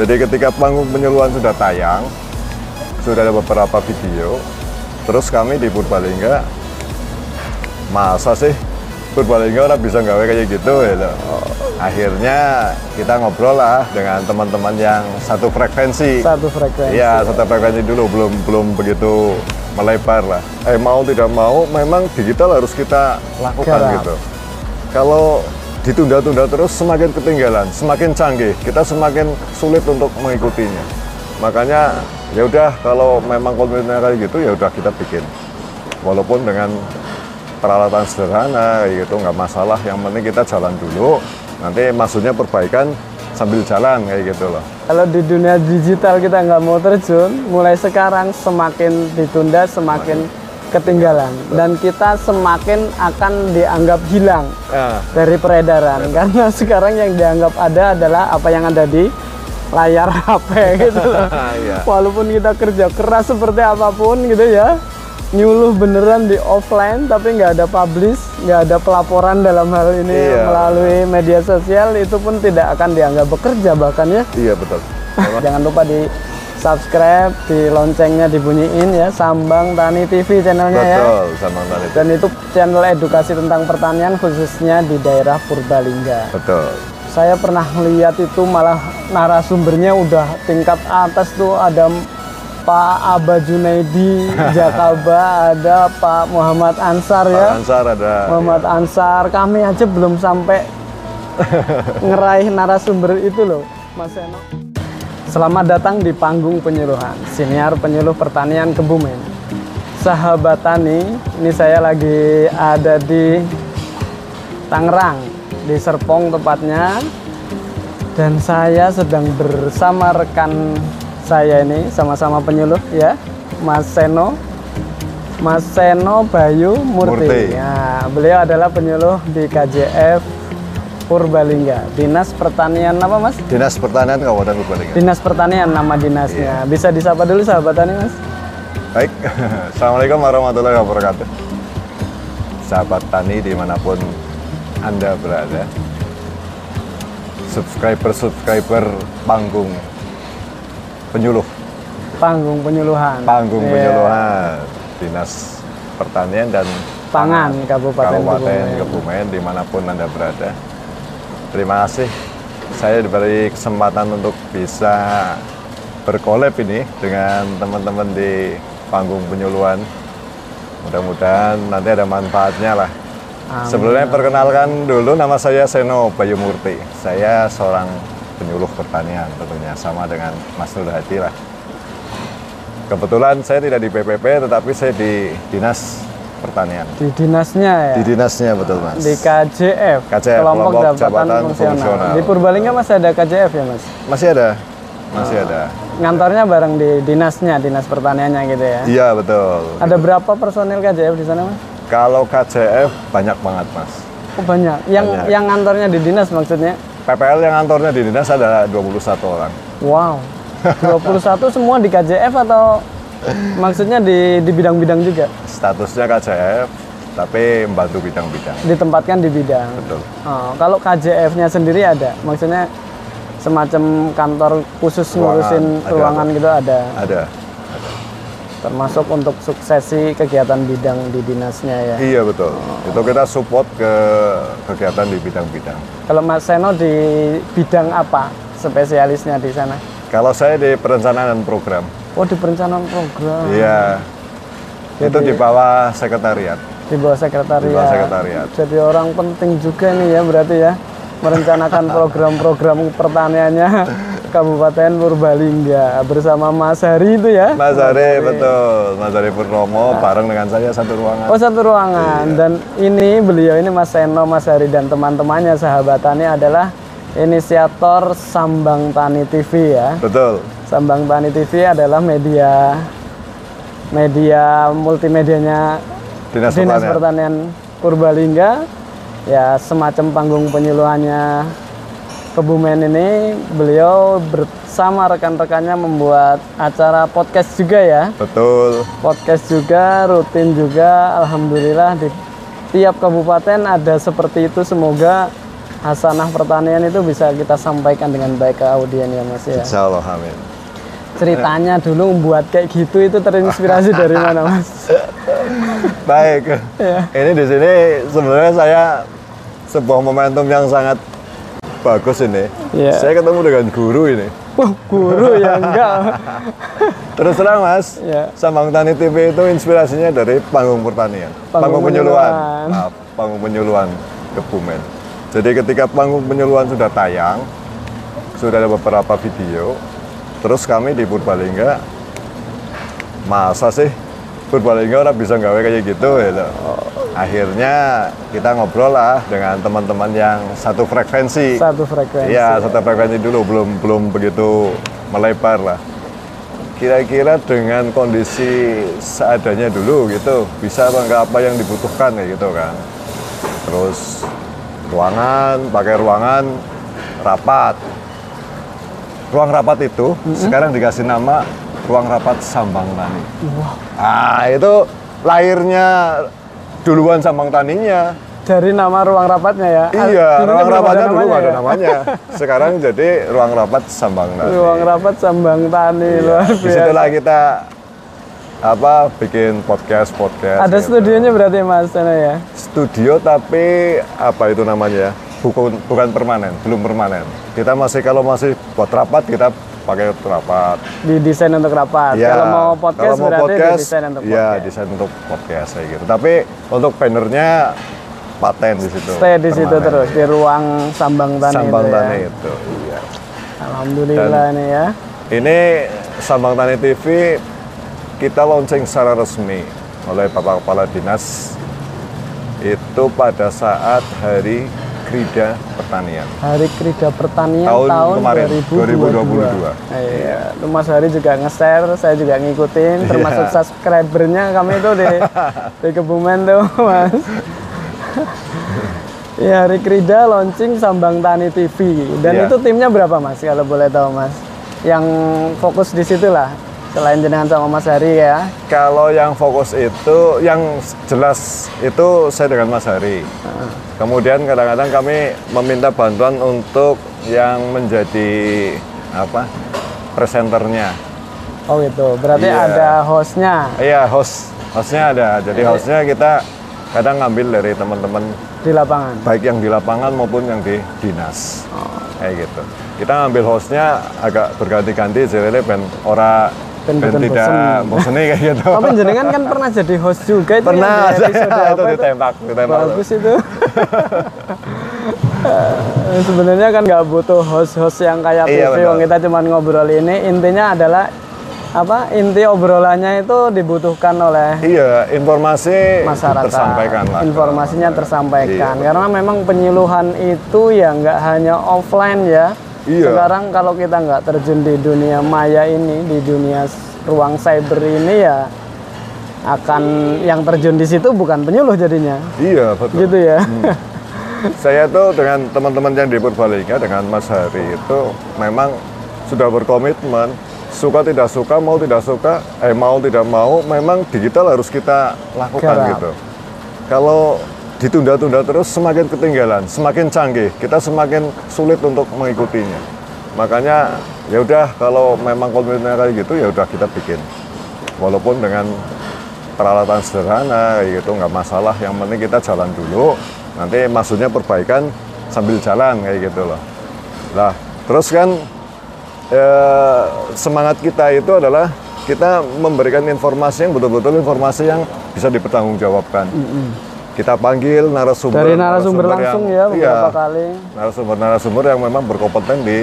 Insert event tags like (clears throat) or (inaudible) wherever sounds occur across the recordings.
Jadi ketika panggung penyuluhan sudah tayang, sudah ada beberapa video, terus kami di Purbalingga, masa sih Purbalingga orang bisa gawe kayak gitu gitu. Akhirnya kita ngobrol lah dengan teman-teman yang satu frekuensi. Satu frekuensi. Iya, satu frekuensi dulu belum belum begitu melebar lah. Eh mau tidak mau memang digital harus kita lakukan Garap. gitu. Kalau ditunda-tunda terus semakin ketinggalan, semakin canggih, kita semakin sulit untuk mengikutinya. Makanya ya udah kalau memang komitmennya kayak gitu ya udah kita bikin. Walaupun dengan peralatan sederhana kayak gitu nggak masalah. Yang penting kita jalan dulu. Nanti maksudnya perbaikan sambil jalan kayak gitu loh. Kalau di dunia digital kita nggak mau terjun, mulai sekarang semakin ditunda, semakin ketinggalan, dan kita semakin akan dianggap hilang Ya, dari peredaran. Karena (laughs) sekarang yang dianggap ada adalah apa yang ada di layar (laughs) HP gitu loh. (laughs) Iya. Walaupun kita kerja keras seperti apa pun gitu ya, nyuluh beneran di offline tapi nggak ada publish, nggak ada pelaporan dalam hal ini Iya. melalui media sosial itu pun tidak akan dianggap bekerja bahkan ya. iya betul. Jangan lupa di subscribe, di loncengnya dibunyiin ya, Sambang Tani TV channelnya ya. Betul, sama tadi. Dan itu channel edukasi tentang pertanian khususnya di daerah Purbalingga. Betul. Saya pernah lihat itu malah narasumbernya udah tingkat atas tuh ada Pak Aba Junaidi (laughs) Jakaba, ada Pak Muhammad Ansar Pak ya. Ansar ada. Muhammad Ansar, kami aja belum sampai (laughs) ngeraih narasumber itu loh, Mas Seno. Selamat datang di panggung penyuluhan, siniar penyuluh pertanian Kebumen. Sahabat Tani, ini saya lagi ada di Tangerang, di Serpong tepatnya. Dan saya sedang bersama rekan saya ini, sama-sama penyuluh ya, Mas Seno. Mas Seno Bayu Murti. Murti. Ya, beliau adalah penyuluh di KJF Purbalingga. Dinas Pertanian apa Mas? Dinas Pertanian Kabupaten Purbalingga. Dinas Pertanian nama dinasnya. Bisa disapa dulu sahabat tani Mas? Baik, (laughs) Assalamualaikum warahmatullahi wabarakatuh. Sahabat tani di mana pun Anda berada, subscriber-subscriber panggung penyuluh, Panggung penyuluhan. panggung Iya. penyuluhan Dinas Pertanian dan Pangan Kabupaten, Kabupaten Kebumen. Kebumen di mana pun Anda berada. Terima kasih saya diberi kesempatan untuk bisa berkolab ini dengan teman-teman di panggung penyuluhan. Mudah-mudahan nanti ada manfaatnya lah. Amin. Sebelumnya perkenalkan dulu nama saya Seno Bayu Murti. Saya seorang penyuluh pertanian tentunya sama dengan Mas Nur Hadi lah. Kebetulan saya tidak di PPP tetapi saya di Dinas Pertanian. Di dinasnya ya. Di dinasnya betul mas. Di KJF, KJF, kelompok, kelompok jabatan, jabatan fungsional. fungsional. Di Purbalingga masih ada KJF ya mas? Masih ada, masih ada. Ngantornya bareng di dinasnya, dinas pertaniannya gitu ya. Iya betul. Ada berapa personil KJF di sana mas? Kalau KCF banyak banget mas. Oh banyak. Yang Banyak. yang ngantornya di dinas maksudnya? PPL yang kantornya di dinas ada 21 orang. Wow. (laughs) 21 semua di KJF atau maksudnya di di bidang-bidang juga? Statusnya KCF, tapi membantu bidang-bidang. Ditempatkan di bidang. Betul. Oh, kalau KJF-nya sendiri ada, maksudnya semacam kantor khusus Ruangan, ngurusin ada, ruangan ada. gitu ada. Ada. Termasuk untuk suksesi kegiatan bidang di dinasnya ya. Iya betul. Itu kita support ke kegiatan di bidang-bidang. Kalau Mas Seno di bidang apa spesialisnya di sana? Kalau saya di perencanaan dan program, Oh di perencanaan program. iya. Itu di bawah sekretariat. Di bawah sekretariat. Di bawah sekretariat. Jadi orang penting juga nih ya berarti ya merencanakan (laughs) program-program pertaniannya Kabupaten Purbalingga bersama Mas Hari itu ya. Mas Ari betul, Mas Ari Purnomo bareng dengan saya satu ruangan. Oh satu ruangan dan ini beliau ini Mas Seno, Mas Hari dan teman-temannya sahabat tani adalah inisiator Sambang Tani TV ya. Betul. Sambang Tani TV adalah media media multimedianya Dinas, Dinas Pertanian. Pertanian Purbalingga ya semacam panggung penyuluhannya Kebumen ini beliau bersama rekan-rekannya membuat acara podcast juga ya Betul. podcast juga rutin juga Alhamdulillah di tiap kabupaten ada seperti itu semoga hasanah pertanian itu bisa kita sampaikan dengan baik ke audien ya Mas ya. Insya Allah, amin. Ceritanya dulu membuat kayak gitu itu terinspirasi dari mana Mas? (laughs) Baik. Ya. Ini di sini sebenarnya saya sebuah momentum yang sangat bagus ini. Iya. Saya ketemu dengan guru ini. Wah, guru ya (laughs) enggak. Terus terang Mas, Iya. Sambang Tani TV itu inspirasinya dari panggung pertanian, Panggung penyuluhan, penyuluhan. Maaf, panggung penyuluhan Kebumen. Jadi ketika panggung penyuluhan sudah tayang, sudah ada beberapa video, terus kami di Purbalingga, masa sih Purbalingga orang bisa gawe kayak gitu gitu. Akhirnya kita ngobrol lah dengan teman-teman yang satu frekuensi. Satu frekuensi. Iya, satu frekuensi dulu belum belum begitu melebar lah. Kira-kira dengan kondisi seadanya dulu gitu, bisa apa apa yang dibutuhkan kayak gitu kan. Terus ruangan, pakai ruangan rapat. Ruang rapat itu sekarang dikasih nama ruang rapat Sambang Tani. Wah, Ah, itu lahirnya duluan Sambang Taninya. dari nama ruang rapatnya ya. Iya, Dulunya ruang rapatnya dulu nggak ada ya? namanya. (laughs) Sekarang jadi ruang rapat Sambang Tani. Ruang rapat Sambang Tani Iya. luar biasa. Di situlah kita apa bikin podcast podcast. Ada gitu. studionya berarti Mas sana ya. Studio tapi apa itu namanya? Bukan bukan permanen, belum permanen. Kita masih kalau masih buat rapat kita pakai rapat. Didesain untuk rapat. Iya. Kalau mau podcast kalau mau berarti podcast, didesain untuk Iya, podcast. desain untuk podcast kayak gitu. Tapi untuk bannernya paten di situ. Stay di situ permanen. terus di ruang Sambang Tani. Sambang itu ya. Tani itu. Iya. Alhamdulillah ini ya. Ini Sambang Tani TV kita launching secara resmi oleh Bapak Kepala Dinas itu pada saat Hari Krida Pertanian. Hari Krida Pertanian Tahun tahun, kemarin, 2022. 2022. Iya, itu Mas Hari juga nge-share, saya juga ngikutin, termasuk Iya. subscribernya kami itu di di Kebumen tuh, Mas. Iya, Hari Krida launching Sambang Tani TV. Dan Iya. itu timnya berapa, Mas? Kalau boleh tahu, Mas. Yang fokus di situ lah. Selain jenengan sama Mas Hari ya. Kalau yang fokus itu, yang jelas itu saya dengan Mas Hari. Kemudian kadang-kadang kami meminta bantuan untuk yang menjadi apa presenternya. Oh gitu. Berarti Iya. ada hostnya Iya, host. Hostnya ada. Jadi hostnya kita kadang ngambil dari teman-teman di lapangan. baik yang di lapangan maupun yang di dinas. Kayak gitu. Kita ngambil hostnya agak berganti-ganti jadi ben ora Ben ben tidak bosen. bosen kayak gitu. Tapi jenengan kan pernah jadi host juga itu Pernah di episode (laughs) itu itu? ditembak, ditembak. Bagus itu. (laughs) Sebenarnya kan nggak butuh host-host yang kayak Iya, TV, betul. Wong kita cuma ngobrol ini. Intinya adalah apa? Inti obrolannya itu dibutuhkan oleh Iya, informasi masyarakat. tersampaikan lah. Informasinya tersampaikan. Iya, Karena memang penyuluhan itu ya nggak hanya offline ya. Iya. Sekarang kalau kita nggak terjun di dunia maya ini, di dunia ruang cyber ini ya akan yang terjun di situ bukan penyuluh jadinya. Iya, betul. Gitu ya. Saya tuh dengan teman-teman yang di Purbalingga dengan Mas Hari itu memang sudah berkomitmen suka tidak suka mau tidak suka eh mau tidak mau memang digital harus kita lakukan Garap. gitu. Kalau ditunda-tunda terus semakin ketinggalan, semakin canggih, kita semakin sulit untuk mengikutinya. Makanya ya udah kalau memang komitmennya kayak gitu ya udah kita bikin. Walaupun dengan peralatan sederhana gitu nggak masalah. Yang penting kita jalan dulu. Nanti maksudnya perbaikan sambil jalan kayak gitu loh. Nah terus kan eh, semangat kita itu adalah kita memberikan informasi yang betul-betul informasi yang bisa dipertanggungjawabkan. Kita panggil narasumber Dari narasumber langsung ya yang- iya, beberapa kali. narasumber-narasumber yang memang berkompeten di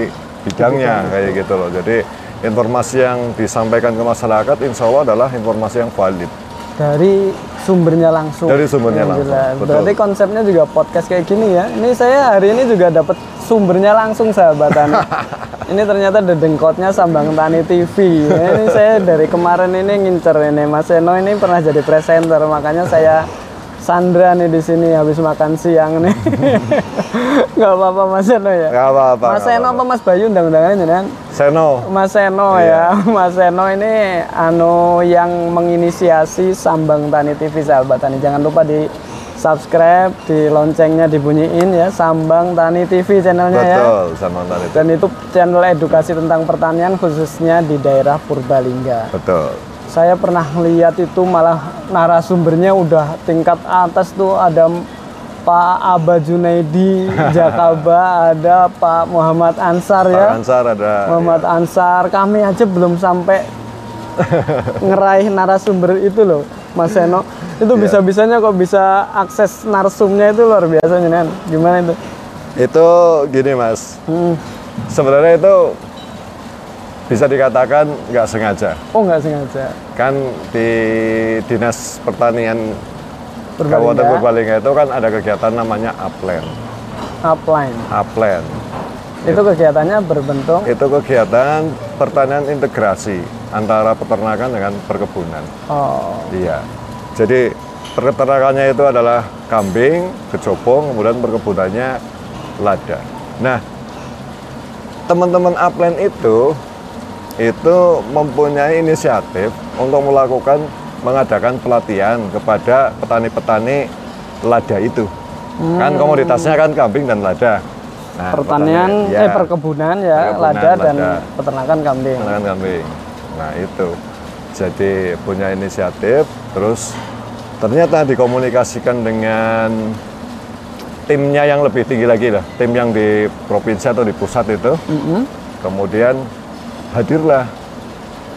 bidangnya kayak gitu loh. Jadi informasi yang disampaikan ke masyarakat insya Allah adalah informasi yang valid. Dari sumbernya langsung. Dari sumbernya langsung, jelas. betul. Berarti konsepnya juga podcast kayak gini ya. Ini saya hari ini juga dapat sumbernya langsung sahabat Tani. (laughs) ini ternyata dedengkotnya Sambang Tani TV. Ini saya dari kemarin ini ngincer ini Mas Eno ini pernah jadi presenter makanya saya Sandra nih di sini habis makan siang nih. (laughs) Gak apa-apa Mas Eno ya. Gak apa-apa. Mas gak Eno apa-apa. apa Mas Bayu undang-undangannya jenengan? Seno. Mas Eno Iya. ya, (laughs) Mas Eno ini anu yang menginisiasi Sambang Tani TV sahabat Tani. Jangan lupa di subscribe, di loncengnya dibunyiin ya, Sambang Tani TV channelnya ya. Betul, sama tadi. Dan itu channel edukasi tentang pertanian khususnya di daerah Purbalingga. Betul. Saya pernah lihat itu malah narasumbernya udah tingkat atas tuh ada Pak Aba Junaidi (laughs) Jakaba, ada Pak Muhammad Ansar Pak ya. Ansar ada. Muhammad Ansar, kami aja belum sampai (laughs) ngeraih narasumber itu loh, Mas Seno. Itu Iya. bisa-bisanya kok bisa akses narsumnya itu luar biasa Nen. Gimana itu? Itu gini mas, Hmm. sebenarnya itu bisa dikatakan nggak sengaja. Oh nggak sengaja. Kan di dinas pertanian Kabupaten Purbalingga, Purbalingga itu kan ada kegiatan namanya upland. upline. Upland Itu kegiatannya berbentuk itu kegiatan pertanian integrasi antara peternakan dengan perkebunan. oh, Iya. Jadi peternakannya itu adalah kambing, kecopong, kemudian perkebunannya lada. Nah, teman-teman upland itu itu mempunyai inisiatif untuk melakukan mengadakan pelatihan kepada petani-petani lada itu. Kan komoditasnya kan kambing dan lada. Nah, pertanian, petani- eh perkebunan ya, Perkebunan, lada dan lada. peternakan kambing. Peternakan kambing. Nah itu, jadi punya inisiatif, terus ternyata dikomunikasikan dengan timnya yang lebih tinggi lagi lah, tim yang di provinsi atau di pusat itu. Mm-mm. Kemudian hadirlah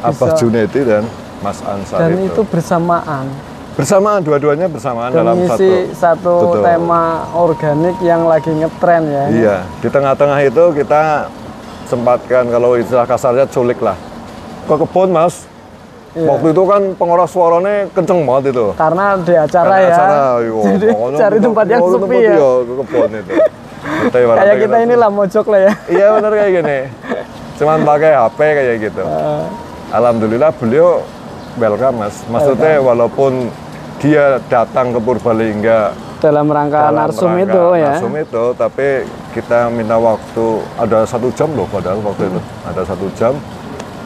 Bisa. Junaidi dan Mas Ansar Dan itu. itu bersamaan bersamaan, dua-duanya bersamaan dalam satu. satu, Betul. tema organik yang lagi ngetren ya. Iya, di tengah-tengah itu kita sempatkan kalau istilah kasarnya culik lah. Ke kebun mas, Iya. waktu itu kan pengeras suaranya kenceng banget itu. Karena di acara Karena ya. acara, (laughs) yo, Jadi pokoknya cari kita- tempat yang sepi ya. iya, ke kebun itu. (laughs) Kita Kayak kita ini lah mojok lah ya. Iya benar kayak gini. (laughs) Cuman pakai HP kayak gitu. Eh, Alhamdulillah beliau welcome mas. Maksudnya walaupun dia datang ke Purbalingga dalam rangka dalam narsum rangka itu ya. narsum itu, tapi kita minta waktu ada satu jam loh padahal waktu itu ada satu jam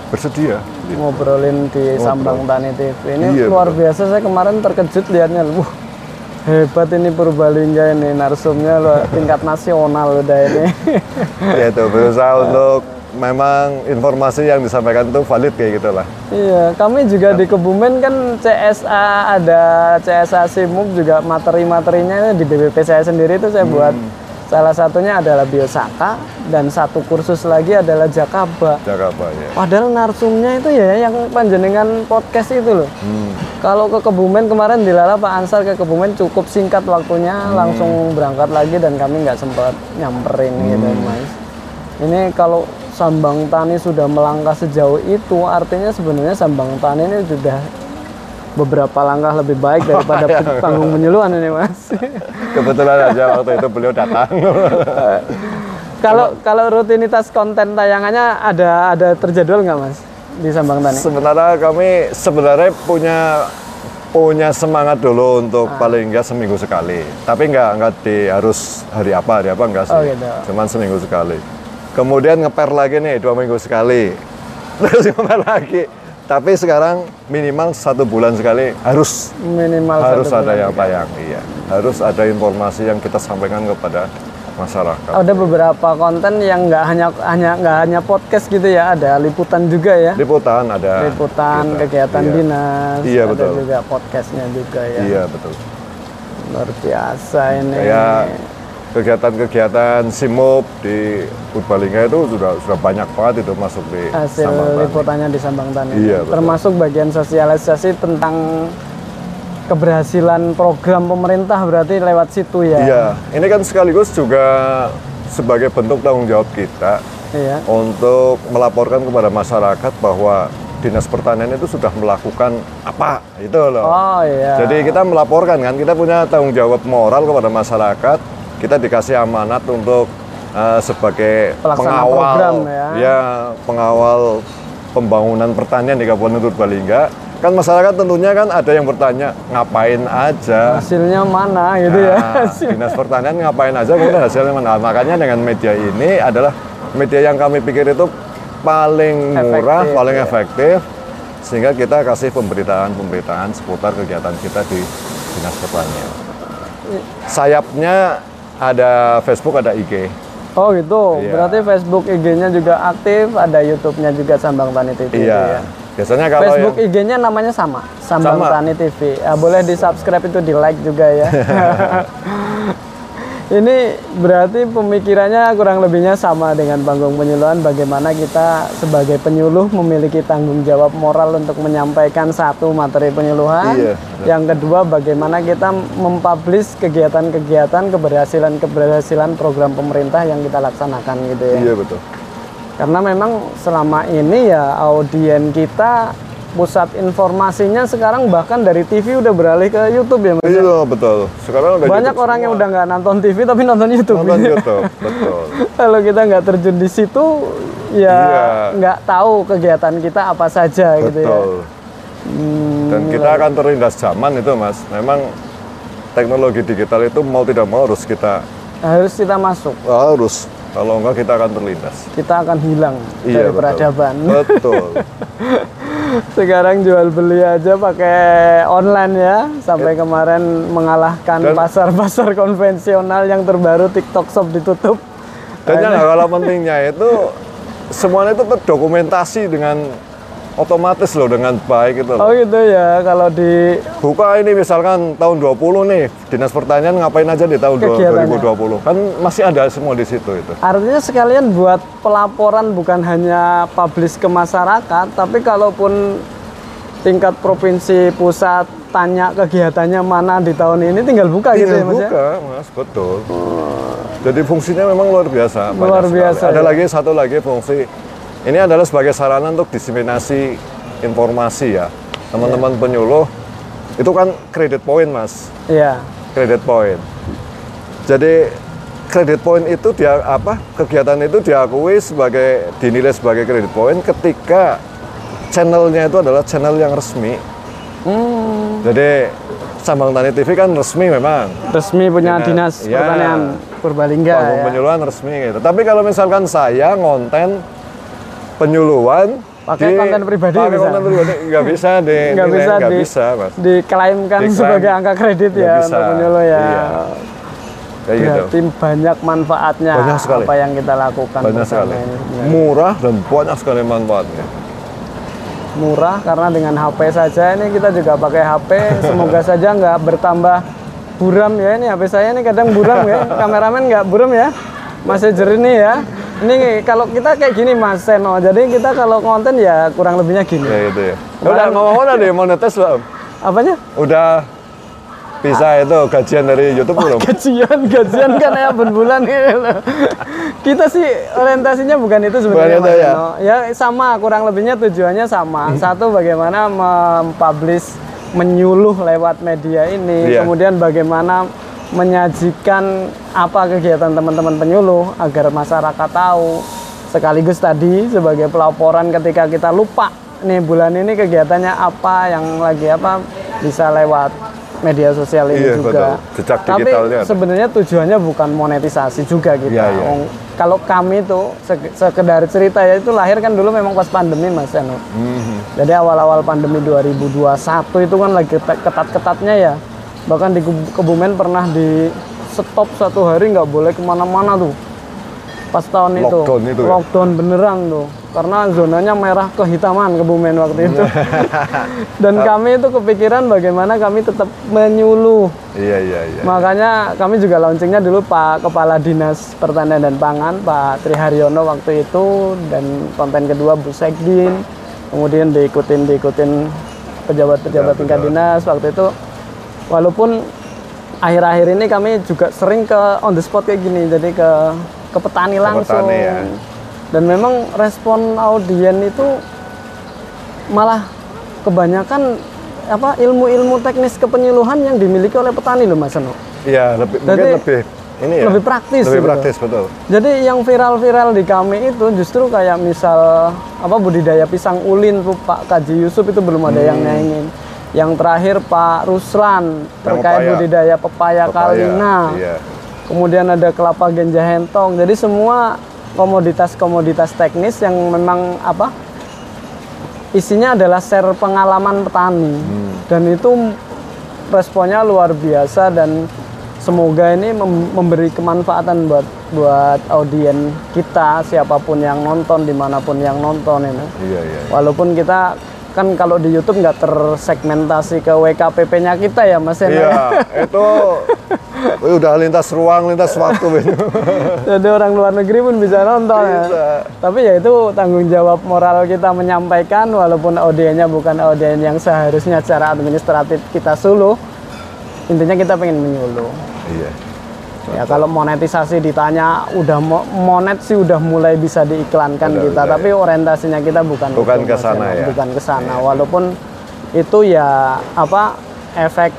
bersedia. gitu. ngobrolin di Sambang Tani TV. Ini Iya, luar biasa saya kemarin terkejut lihatnya. Wah, hebat ini Purbalingga ini narsumnya loh tingkat nasional udah ini. ya itu berusaha (laughs) untuk memang informasi yang disampaikan itu valid kayak gitulah. iya, kami juga di Kebumen kan CSA ada CSA Simuk juga materi-materinya di BBP saya sendiri itu saya buat. Salah satunya adalah biosaka dan satu kursus lagi adalah Jakaba. Jakarta ya. Padahal narsumnya itu ya yang panjenengan podcast itu loh. Hmm. Kalau ke Kebumen kemarin dilala Pak Ansar ke Kebumen cukup singkat waktunya langsung berangkat lagi dan kami nggak sempat nyamperin gitu mas. Ini kalau Sambang Tani sudah melangkah sejauh itu artinya sebenarnya Sambang Tani ini sudah beberapa langkah lebih baik (laughs) daripada panggung penyuluhan ini mas. Kebetulan aja waktu itu beliau datang. (laughs) Kalau kalau rutinitas konten tayangannya ada ada terjadwal nggak mas di Sambang Tani? Sebenarnya kami sebenarnya punya punya semangat dulu untuk Ah. paling enggak seminggu sekali. Tapi enggak enggak di harus hari apa hari apa enggak sih. Oh, gitu. Cuman seminggu sekali. Kemudian ngeper lagi nih dua minggu sekali. (laughs) Terus ngeper lagi. Tapi sekarang minimal satu bulan sekali harus Minimal harus ada yang tayang. Iya. Harus ada informasi yang kita sampaikan kepada masyarakat. ada beberapa konten yang nggak hanya hanya nggak hanya podcast gitu ya ada liputan juga ya Liputan ada. liputan Kita- kegiatan iya. dinas Iya, ada betul. juga podcastnya juga ya Iya betul. luar biasa ini Kayak kegiatan-kegiatan simop di Purbalingga itu sudah sudah banyak banget itu masuk di hasil Sambang liputannya di Sambang Tani Iya, betul. termasuk bagian sosialisasi tentang keberhasilan program pemerintah berarti lewat situ ya Iya, ini kan sekaligus juga sebagai bentuk tanggung jawab kita Iya. untuk melaporkan kepada masyarakat bahwa dinas pertanian itu sudah melakukan apa itu loh. oh iya Jadi kita melaporkan kan, kita punya tanggung jawab moral kepada masyarakat. Kita dikasih amanat untuk eh, sebagai Pelaksana pengawal, program ya. pengawal pembangunan pertanian di Kabupaten Purbalingga. Kan masyarakat tentunya kan ada yang bertanya ngapain aja. hasilnya mana gitu ya Nah, dinas pertanian ngapain aja kemudian hasilnya mana. Makanya dengan media ini adalah media yang kami pikir itu paling murah, Efektif, paling ya. efektif sehingga kita kasih pemberitaan-pemberitaan seputar kegiatan kita di dinas pertanian. sayapnya ada Facebook, ada IG. Oh gitu. Iya. Berarti Facebook IG-nya juga aktif, ada YouTube-nya juga Sambang Tani TV. Iya. ya. Biasanya kalau Facebook yang, IG-nya namanya sama, Sambang Sama. Tani TV. Ya, boleh di subscribe itu di like juga ya. (laughs) Ini berarti pemikirannya kurang lebihnya sama dengan panggung penyuluhan. Bagaimana kita sebagai penyuluh memiliki tanggung jawab moral untuk menyampaikan satu materi penyuluhan. Iya, Yang kedua, bagaimana kita mempublish kegiatan-kegiatan keberhasilan-keberhasilan program pemerintah yang kita laksanakan gitu ya. iya betul. Karena memang selama ini ya audien kita pusat informasinya sekarang bahkan dari TV udah beralih ke YouTube ya Mas. Iya betul. Sekarang udah Banyak YouTube orang yang semua. udah nggak nonton TV tapi nonton YouTube. nonton YouTube, (laughs) betul. Kalau kita nggak terjun di situ ya Iya. nggak tahu kegiatan kita apa saja gitu ya. Betul. Hmm, Dan kita akan terlindas zaman itu, Mas. Memang teknologi digital itu mau tidak mau harus kita harus kita masuk. harus. Kalau enggak kita akan terlindas. Kita akan hilang dari Iya, betul. peradaban. Betul. (laughs) Sekarang jual beli aja pakai online ya. Sampai kemarin mengalahkan pasar-pasar konvensional yang terbaru TikTok Shop ditutup. Dan yang kalah pentingnya itu semuanya itu terdokumentasi dengan otomatis loh dengan baik itu Oh gitu ya. Kalau di Buka ini misalkan tahun 20 nih, Dinas Pertanian ngapain aja di tahun dua- Kegiatannya. 2020. Kan masih ada semua di situ itu. Artinya sekalian buat pelaporan bukan hanya publish ke masyarakat, tapi kalaupun tingkat provinsi pusat tanya kegiatannya mana di tahun ini tinggal buka gitu ya Tinggal Mas ya. buka, Mas, betul. Jadi fungsinya memang luar biasa. Luar sekali. biasa, Ada ya. lagi satu lagi fungsi. Ini adalah sebagai sarana untuk diseminasi informasi ya. Teman-teman penyuluh itu kan kredit point, Mas. Iya. Kredit point. Jadi kredit point itu dia apa? Kegiatan itu diakui sebagai dinilai sebagai kredit point ketika channelnya itu adalah channel yang resmi. Hmm, Jadi Sambang Tani TV kan resmi memang. resmi punya Dinas- dinas ya. pertanian Purbalingga panggung ya. penyuluhan resmi gitu. Tapi kalau misalkan saya ngonten penyuluhan Pakai di- konten pribadi pakai bisa? konten pribadi nggak bisa (laughs) di Nggak bisa nggak di- bisa mas Diklaimkan Diklaim. sebagai angka kredit Nggak ya bisa. untuk penyuluh ya. Iya. kayak gitu Berarti banyak manfaatnya Banyak sekali. apa yang kita lakukan banyak sekali ini sebenarnya. murah dan banyak sekali manfaatnya murah karena dengan HP saja ini kita juga pakai HP (laughs) semoga saja nggak bertambah buram ya ini HP saya ini kadang buram ya (laughs) kameramen nggak buram ya masih jernih ya ini kalau kita kayak gini Mas Seno. Jadi kita kalau konten ya kurang lebihnya gini. Kayak gitu ya. Udah ngomong udah deh mau netes belum apanya? Udah bisa itu gajian dari YouTube belum? (laughs) Gajian gajian kan ya bulan gitu kita sih orientasinya bukan itu sebenarnya Bukan itu ya? Seno. ya sama kurang lebihnya tujuannya sama. Satu bagaimana mempublish menyuluh lewat media ini. Iya. kemudian bagaimana menyajikan apa kegiatan teman-teman penyuluh agar masyarakat tahu sekaligus tadi sebagai pelaporan ketika kita lupa nih bulan ini kegiatannya apa yang lagi apa bisa lewat media sosial ini Iya, juga. betul. Jejak Tapi ada. sebenarnya tujuannya bukan monetisasi juga kita. Iya, iya. Kalau kami tuh se- sekedar cerita ya itu lahir kan dulu memang pas pandemi Mas Eno. Mhm. Jadi awal-awal pandemi 2021 itu kan lagi ketat-ketatnya ya. Bahkan di Kebu- Kebumen pernah di stop satu hari nggak boleh ke mana-mana tuh. Pas tahun itu. Lockdown itu ya? Lockdown beneran tuh. Karena zonanya merah kehitaman Kebumen waktu itu. (laughs) Dan kami itu kepikiran bagaimana kami tetap menyuluh iya iya iya Makanya kami juga launchingnya dulu Pak Kepala Dinas Pertanian dan Pangan Pak Tri Haryono waktu itu dan konten kedua Bu Sekdin kemudian diikutin diikutin pejabat-pejabat tingkat dinas waktu itu walaupun akhir-akhir ini kami juga sering ke on the spot kayak gini jadi ke ke petani langsung petani, ya. dan memang respon audien itu malah kebanyakan apa ilmu-ilmu teknis kepenyuluhan yang dimiliki oleh petani loh Mas Eno. iya lebih mungkin Jadi, lebih ini ya lebih praktis lebih gitu. praktis betul Jadi yang viral-viral di kami itu justru kayak misal apa budidaya pisang ulin tuh Pak Kaji Yusuf itu belum ada yang nyaingin. Yang terakhir Pak Ruslan terkait pepaya. budidaya pepaya, Pepaya, kalina. iya Kemudian ada kelapa genja hentong. Jadi semua komoditas-komoditas teknis yang memang apa? Isinya adalah share pengalaman petani. Hmm. Dan itu responnya luar biasa dan semoga ini mem- memberi kemanfaatan buat buat audien kita siapa pun yang nonton di mana pun yang nonton ini Iya iya. walaupun kita kan kalau di YouTube nggak tersegmentasi ke WKPP-nya kita ya Mas Eno. Iya, (laughs) itu Wih, udah lintas ruang, lintas waktu itu. (laughs) Jadi orang luar negeri pun bisa nonton ya. Bisa. Tapi ya itu tanggung jawab moral kita menyampaikan walaupun audiennya bukan audien yang seharusnya secara administratif kita suluh. Intinya kita pengen menyuluh. Iya. Ya kalau monetisasi ditanya udah mo- monet sih udah mulai bisa diiklankan Udah, kita, udah, tapi orientasinya kita bukan Bukan ke Mas sana ya? bukan ke sana. Walaupun itu ya apa efek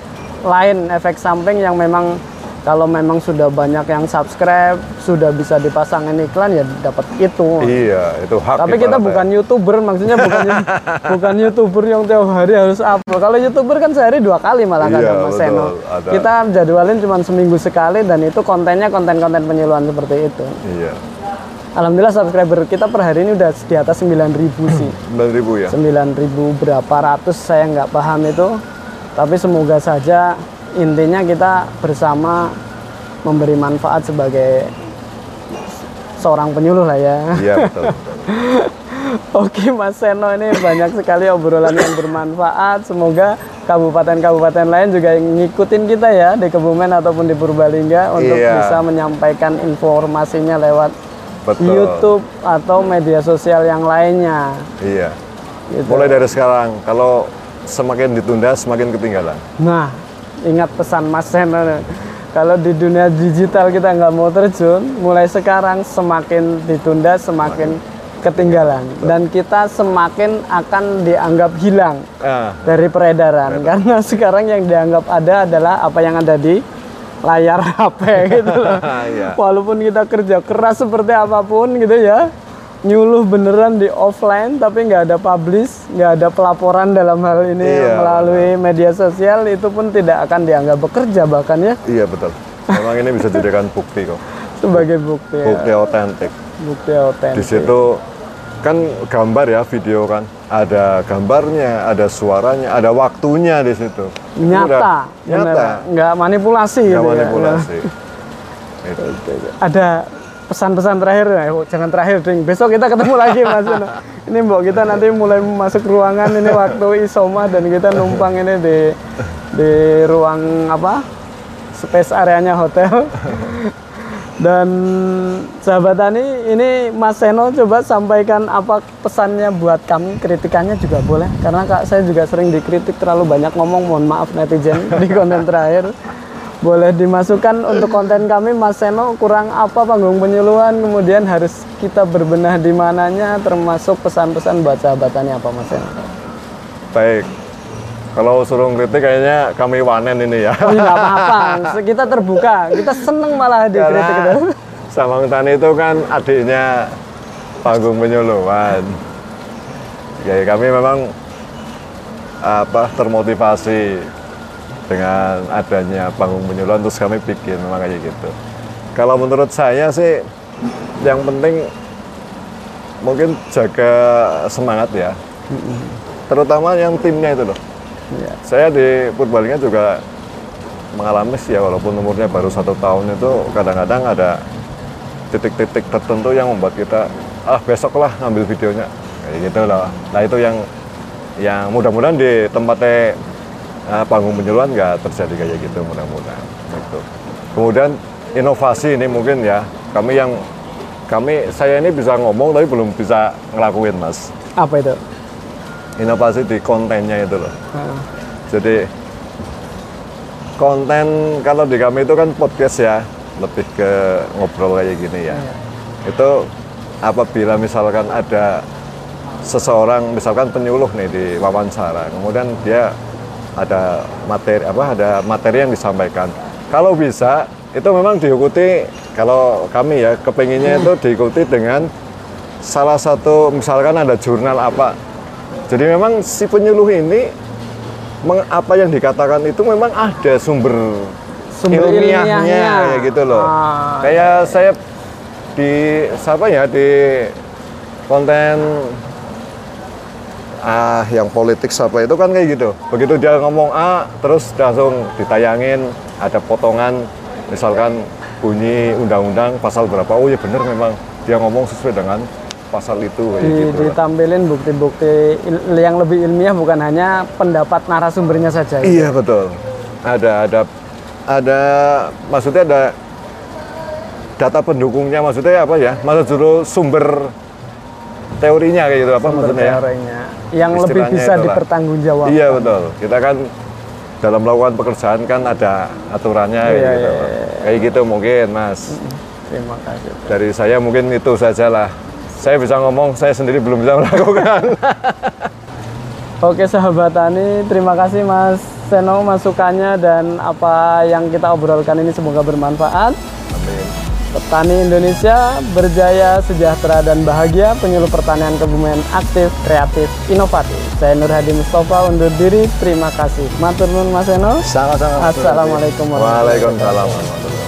lain, efek samping yang memang kalau memang sudah banyak yang subscribe, sudah bisa dipasangin iklan ya dapat itu. Iya, itu hak. Tapi kita bukan youtuber, maksudnya bukan (laughs) bukan youtuber yang tiap hari harus upload. Kalau youtuber kan sehari dua kali malah Iya, kadang Mas. Seno. Ada. Kita jadwalin cuma seminggu sekali dan itu kontennya konten-konten penyuluhan seperti itu. Iya. Alhamdulillah subscriber kita per hari ini udah di atas 9.000 (clears throat) sih. 9000 ya. 9.000 berapa ratus saya nggak paham itu. Tapi semoga saja intinya kita bersama memberi manfaat sebagai seorang penyuluh lah ya. Iya, betul. (laughs) Oke Mas Seno ini banyak sekali obrolan yang bermanfaat. Semoga kabupaten-kabupaten lain juga ngikutin kita ya di Kebumen ataupun di Purbalingga untuk Iya. bisa menyampaikan informasinya lewat Betul. YouTube atau media sosial yang lainnya. Iya. Gitu. Mulai dari sekarang, kalau semakin ditunda, semakin ketinggalan. Nah, ingat pesan Mas Seno. nih. Kalau di dunia digital kita nggak mau terjun, mulai sekarang semakin ditunda semakin ketinggalan dan kita semakin akan dianggap hilang. Ah, dari peredaran karena sekarang yang dianggap ada adalah apa yang ada di layar (laughs) HP gitu loh. (laughs) Iya. Walaupun kita kerja keras seperti apa pun gitu ya, nyuluh beneran di offline tapi nggak ada publish, nggak ada pelaporan dalam hal ini Iya, melalui media sosial itu pun tidak akan dianggap bekerja bahkan ya iya betul. Memang ini bisa dijadikan bukti kok. sebagai bukti ya, Bukti otentik. bukti Di otentik. situ kan gambar ya video kan. Ada gambarnya, ada suaranya, ada waktunya di situ. Itu Nyata, udah. Nyata. nggak manipulasi Nggak gitu ya. manipulasi. (laughs) Itu. ada pesan-pesan terakhir. Ya oh, jangan terakhir ding. Besok kita ketemu lagi mas. Ini mbok kita nanti mulai masuk ruangan ini waktu isoma dan kita numpang ini di di ruang apa? Space areanya hotel. Dan sahabat Tani ini Mas Seno coba sampaikan apa pesannya buat kami. Kritikannya juga boleh. Karena kak saya juga sering dikritik terlalu banyak ngomong. Mohon maaf netizen di konten terakhir boleh dimasukkan untuk konten kami Mas Seno kurang apa panggung penyuluhan kemudian harus kita berbenah di mananya termasuk pesan-pesan buat sahabat Tani apa Mas Seno Baik. Kalau suruh kritik kayaknya kami wanen ini ya. Oh, nggak apa-apa kita terbuka kita seneng malah dikritik itu Karena Samang Tani itu kan adiknya panggung penyuluhan. Ya kami memang apa termotivasi dengan adanya panggung penyuluhan terus kami bikin memang kayak gitu. Kalau menurut saya sih yang penting mungkin jaga semangat ya. Terutama yang timnya itu loh. Iya. Saya di Purbalingga juga mengalami sih ya walaupun umurnya baru satu tahun itu kadang-kadang ada titik-titik tertentu yang membuat kita ah besok lah ngambil videonya kayak gitu lah. Nah itu yang yang mudah-mudahan di tempatnya eh, panggung penyuluhan nggak terjadi kayak gitu mudah-mudahan. Gitu. Kemudian inovasi ini mungkin ya kami yang kami saya ini bisa ngomong tapi belum bisa ngelakuin mas apa itu inovasi di kontennya itu loh. Nah, Jadi konten kalau di kami itu kan podcast ya, lebih ke ngobrol kayak gini ya. Itu apabila misalkan ada seseorang misalkan penyuluh nih di wawancara, kemudian dia ada materi apa ada materi yang disampaikan. Kalau bisa itu memang diikuti kalau kami ya kepinginnya itu diikuti dengan salah satu misalkan ada jurnal apa. Jadi memang si penyuluh ini apa yang dikatakan itu memang ada sumber, Sumber ilmiahnya, ilmiahnya. gitu loh. Ah. Kayak saya di siapa ya di konten ah yang politik siapa itu kan kayak gitu. Begitu dia ngomong A terus langsung ditayangin ada potongan misalkan bunyi undang-undang pasal berapa oh ya benar memang dia ngomong sesuai dengan pasal itu kayak Di, gitu ditampilin bukti-bukti il- yang lebih ilmiah bukan hanya pendapat narasumbernya saja. Iya betul. Ada ada ada maksudnya ada data pendukungnya maksudnya apa ya? Maksud dulu sumber teorinya kayak gitu apa Sumber maksudnya ya? Yang lebih bisa itulah. dipertanggungjawabkan. Iya betul. Kita kan dalam melakukan pekerjaan kan ada aturannya kayak Iya, gitu. iya, iya. Kayak gitu mungkin Mas. Terima kasih. Dari saya mungkin itu saja lah. Saya bisa ngomong, saya sendiri belum bisa (laughs) melakukan. Oke sahabat Tani, terima kasih Mas Seno masukannya dan apa yang kita obrolkan ini semoga bermanfaat. Petani Indonesia berjaya, sejahtera dan bahagia. Penyuluh pertanian kebumen aktif, kreatif, inovatif. Saya Nur Hadi Mustafa undur diri. Terima kasih. Matur Mas. Sama-sama. Assalamualaikum warahmatullahi Waalaikumsalam.